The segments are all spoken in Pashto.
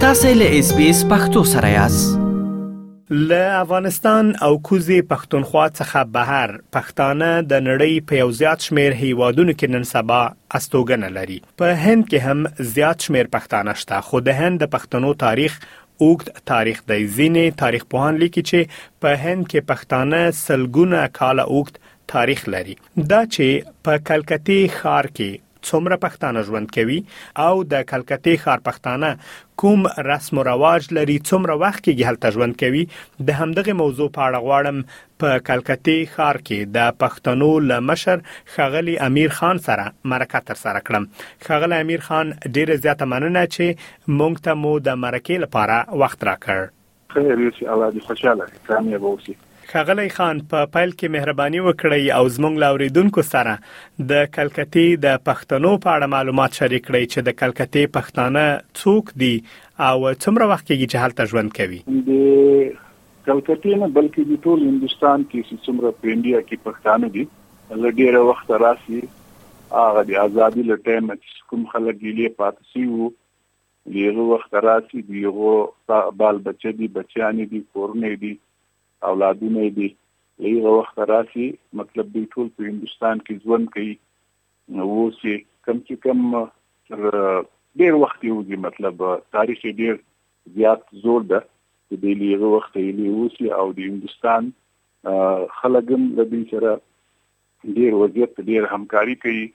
تاسو له اس بي اس پختو سره یاست له افغانستان او کوزي پښتونخوا څخه بهر پښتانه د نړۍ په یو زیات شمیر هیوادونو کې نن سبا استوګنه لري په هند کې هم زیات شمیر پښتانه شته خو د هند د پښتنو تاریخ اوږد تاریخ دی ځینې تاریخ پوهان لیکي چې په هند کې پښتانه سلګونه کاله اوږد تاریخ لري دا چې په کلکتې ښار کې څومره پښتانه ژوند کوي او د کلکتې ښار پښتانه کوم رسم او رواج لري څومره وخت کې هلته ژوند کوي د همدغه موضوع په اړه غواړم په کلکتې ښار کې د پښتنو له مشر خغلی امیر خان سره مرکه تر سره کړم خغلی امیر خان ډیره زیاته مننه چې مونږ ته مو د مرکې لپاره وخت راکړ خیر یوسې الله دې خوشاله کامیاب اوسې. ښاغلی خان په پیل کې مهرباني وکړئ او زموږ له اوریدونکو سره د کلکتې د پښتنو په اړه معلومات شریک کړئ چې د کلکتې پښتانه څوک دي او څومره وخت کېږي چې هلته ژوند کوي. د کلکتې نه بلکې د ټول هندوستان کې چې څومره په انډیا کې پښتانه دي له ډېره وخته راسي هغه د ازادي له ټایمه چې کوم خلک ګیلې پاتې شوي وو د هغه وخت راسي دی هغه بال بچه دي بچیان دي کورونه دي اولادونه دي له هغه وخت راسي مطلب دی ټول په هندستان کې ژوند کوي اوس یې کم چې کم تر ډېر وخت یې وږي مطلب تاریخ یې ډېر زیات زور ده چې دی له هغه وخت یې له اوسي او د هندستان خلک هم له دوی سره ډېر وضعیت ډېر همکاري کوي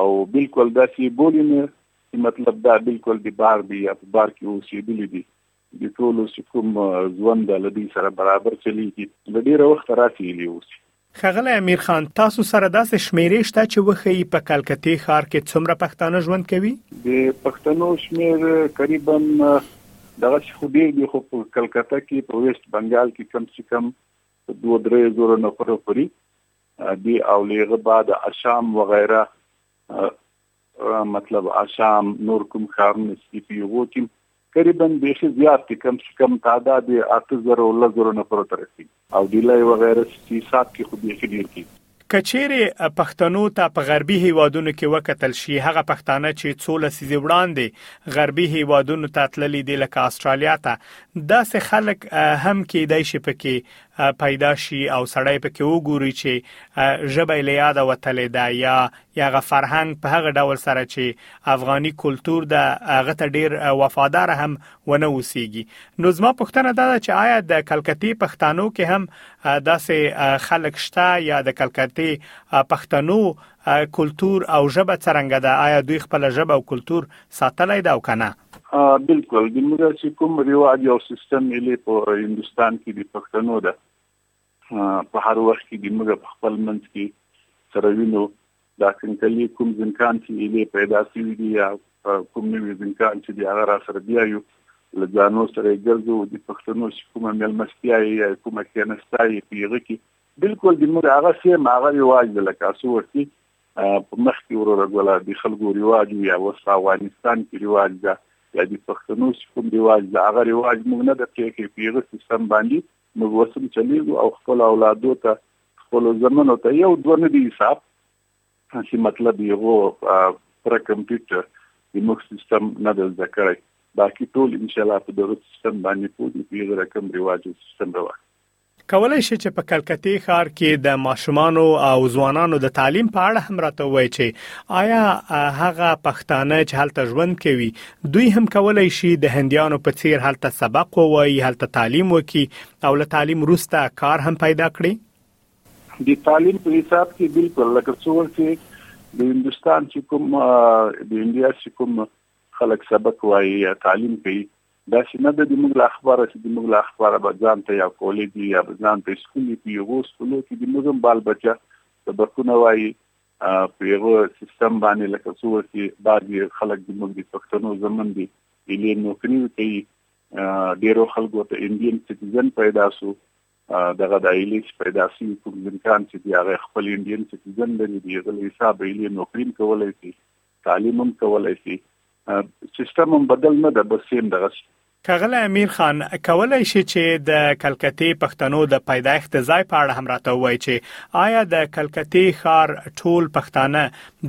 او بالکل داسې بولي نه چې مطلب دا بالکل د بار دی یا په بار کې اوسېدلي دي د ټولو چې کوم ژوند له دوی سره برابر چلیږي له ډېره وخته راسېلي اوسي ښاغلی امیر خان تاسو سره داسې شمیرې شته چې وښیي په کلکتې ښار کې څومره پښتانه ژوند کوي د پښتنو شمیر قریبا دغه چې خو ډیر دی خو په کلکته کې په ویسټ بنگال کې کم څه کم دوه درې زره نفر پورې دی او لیغه بعد اشام وغیره مطلب اشام نور کوم خارونه سي پی وو کې تقریبا بیخي زیات دي کم چې کم تعداد یې اته زره او لس زرو نه پورې ته رسي او ډیلای وغیره چې حساب کې خو بیخي ډیر دي که چیرې پښتنو ته په غربي هیوادونو کې وکتل شي هغه پښتانه چې څو لسیزې وړاندې غربي هیوادونو ته تللي دي لکه استرالیا ته داسې خلک هم کېدای شي پکې پیدا شي او سړی پکې وګوري چې ژبه یې له یاده وتلې ده یا یا هغه فرهنګ په هغه ډول سره چې افغاني کلتور ده هغه ته ډیر وفادار هم ونه اوسېږي نو زما پوښتنه دا ده چې آیا د کلکتې پښتنو کې هم داسې خلک شته یا د کلکتې پښتنو آیا کلتور او ژبه څرنګه ده آیا دوی خپل ژبه او کلتور ساتلی دا او کنه بالکل د موږ چې کوم ریواج او سیستم یې په هندستان کې د پښتنو ده په هر وخت کې د موږ په خپل منځ کې سره وینو دا کنکلی کوم ځنکان چې یې پیدا شوی دی یا کوم نوی ځنکان چې دی هغه را سره بیا یو لځانو سره ګرځو د پښتنو چې کومه ملمستیا یا کومه کېنستا یې پیغه کې بلکل دی موږ هغه سیم هغه رواج د لکه اسو ورتی په مخ کې وروره ګولا د خلکو رواج یا وس افغانستان کې رواج ده یا د پښتنو کوم رواج ده هغه رواج موږ نه د پریکې پیغه سیستم باندې موږ وسم چلیږو او خپل اولادو ته خپل زمنو ته یو دوه نه دی حساب چې مطلب یو پر کمپیوټر د موږ سیستم نه د ذکرای باقي ټول ان شاء الله په دغه سیستم باندې پوه دي پیغه رقم رواج سیستم روان کولای شې چې په کلکتې ښار کې د ماشومانو او ځوانانو د تعلیم په اړه هم راته وای چې آیا هغه پښتانه چې هلته ژوند کوي دوی هم کولای شي د هندیانو په څیر هلته سبق ووایي هلته تعلیم وکړي او له تعلیم وروسته کار هم پیدا کړي د تعلیم په حساب کې بالکل لکه څور چې د هندستان چې کوم د انډیا چې کوم خلک سبق وایي یا تعلیم کوي داسې نه ده د موږ له اخباره چې د موږ له اخباره به ځان ته یا کولې دي یا به ځان ته اسکول لیکي یغو سکولو کې د موږ هم بال بچه سبقونه وایي په یغو سیستم باندې لکه څو چې بعضې خلک د موږ د پښتنو زمن دي ایلې نوکري کوي ډیرو خلکو ته انډین سټیزن پیدا سو دغه د ایلیس پیدا سي کوم ځکان چې دی هغه خپل انډین سټیزن لري دی غل حساب ایلې نوکري کولای شي تعلیم هم کولای شي سیستم هم بدل نه ده بس سیم دغه کغله امیر خان کولای شي چې د کلکتې پښتنو د پیدایښت ځای په اړه هم راته وایي چې آیا د کلکتې ښار ټول پښتانه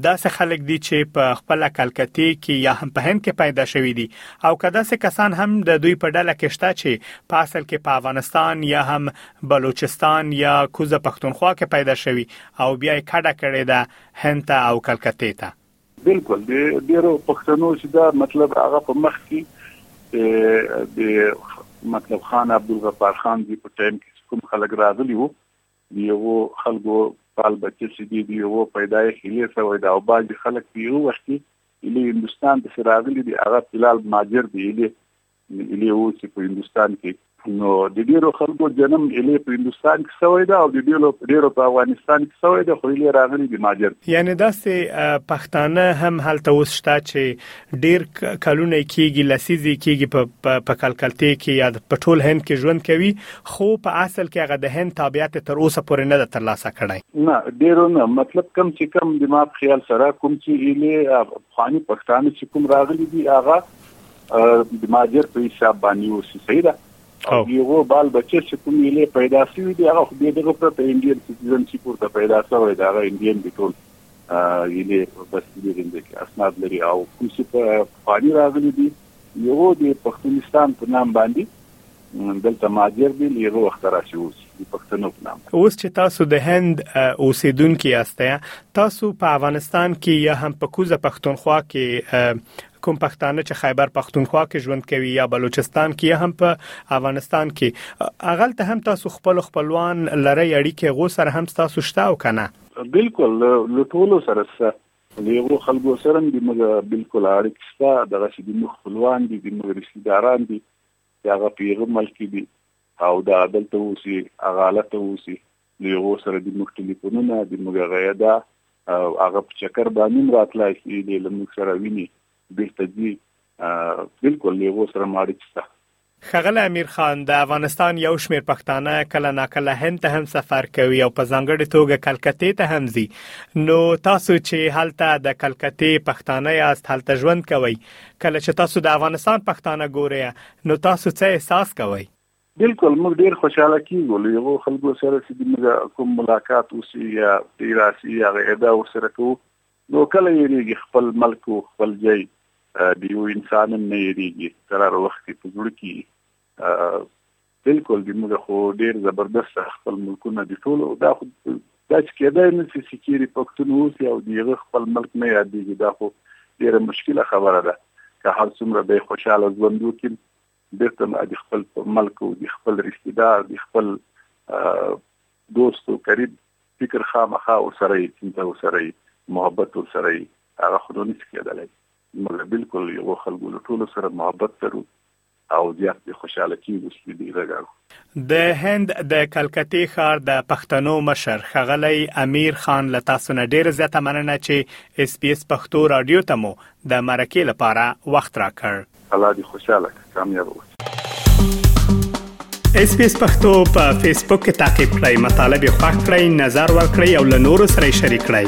داسې خلک دي چې په خپل کلکتې کې یا هم په هند کې پیدا شوي دي او کدا سه کسان هم د دوی په ډله کې شته چې په اصل کې په افغانستان یا هم بلوچستان یا کوزه پښتونخوا کې پیدا شوي او بیا یې کډه کړې ده هند ته او کلکتې ته. بلکل د ډیرو پښتنو چې دا مطلب هغه په مخ کې د مطلب خان عبدالغفار خان دی په ټایم کې چې کوم خلک راغلي وو د یوو خلکو بال بچه چې دی د یوو پیدایښت هیلې سوی ده او بعضې خلک په یو وخت کې هیلې هندوستان پسې راغلي دي هغه فلال ماجر دی هیلې الې اوسې په هندوستان کې نو د ډیرو خلکو جنم الې په هندوستان کې سوی دا او د ډیرو ډیرو په افغانستان کې سوی دا خو الې راغلي د ماجر یعنی داسې پښتانه هم هلته اوس شته چې ډیر کلونه کېږي لسیزې کېږي په په کلکلتې کې یا په ټول هند کې ژوند کوي خو په اصل کې هغه د هند تابعیت تر اوسه پورې نه تر لاسه کړی نه ډیرو نه مطلب کم چې کم د ما خیال سره کوم چې الې افغاني پښتانه چې کوم راغلي دي هغه د ماجر په حساب باندې اوسي صحیح ده او یو بال بچی چې کوم یې پیدا شوی دی هغه به دغه پر ته انډین سټیزن چې پورته پیدا شوی دا هغه انډین دی ټول یې بس دې زنده کې اسناد لري او کوم چې په پانی راغلي دي یو د پښتونستان په نام باندې دلته مهاجر دي له هغه وخته راشي اوس د پښتنو په نامه اوس چې تاسو د هند اوسیدونکي یاست تاسو په افغانستان کې یا هم په کوزه پښتونخوا کې کوم پښتانه چې خیبر پښتونخوا کې ژوند کوي یا بلوچستان کې یا هم په افغانستان کې اغل ته هم تاسو خپل خپلوان لري اړیکې غو سره هم تاسو شته او کنه بالکل لټولو سره سره لیغو خلکو سره د موږ بالکل اړیکې شته دغه چې د مخ خپلوان دي د موږ رشتہ داران دي چې هغه په یغه ملک کې دي او دا دلته اوسي هغه حالت اوسي نو یغو سره د موږ ټلیفونونه د موږ غیدا هغه په چکر باندې راتلای شي د لمک سره ویني بیرته دي بالکل یغو سره ماړی شته خغل امیر خان د افغانستان یو شمیر پښتانه کله ناکله هند ته هم سفر کوي او په ځانګړي توګه کلکته ته هم ځي نو تاسو چې هلته د کلکته پښتانه یاست هلته ژوند کوي کله چې تاسو د افغانستان پښتانه ګورئ نو تاسو څه احساس کوئ؟ بالکل موږ ډیر خوشاله کیږو له یو خلکو سره چې موږ کوم ملاقات وسی یا پیراسی یا غیدا ورسره کوو نو کله یریږي خپل ملک او خپل ځای د یو انسان نه یریږي تر هر وخت په جوړ کی بلکل دی موږ خو ډیر زبردست سره خپل ملکونه دی ټول دا خو دا چې کېدای نه سي چې چیرې پښتون اوسي او دیغه خپل ملک نه یادېږي دا خو ډیره مشکله خبره ده که هر څومره به خوشاله ژوند وکړي بیرته ما د خپل ملک او د خپل رشتہ دار د خپل دوست او قریب فکر خامخا او سره یې چنته او سره یې محبت او سره یې هغه خو نه نشي کېدلی موږ بالکل یو خلکو له ټولو سره محبت لرو او زیات به خوشاله کیږو چې دې غږاړو د هند د کلکتې ښار د پښتنو مشر خغلی امیر خان له تاسو نه ډیره زیاته مننه چې اس پی اس پښتو رادیو ته مو د مرکې لپاره وخت راکړ الله دې خوشاله کړه کامیاب اوسې اس پی اس پښتو په فیسبوک کې تا کې پلی مطلب یو فاک کړئ نظر ور کړئ او له نورو سره شریک کړئ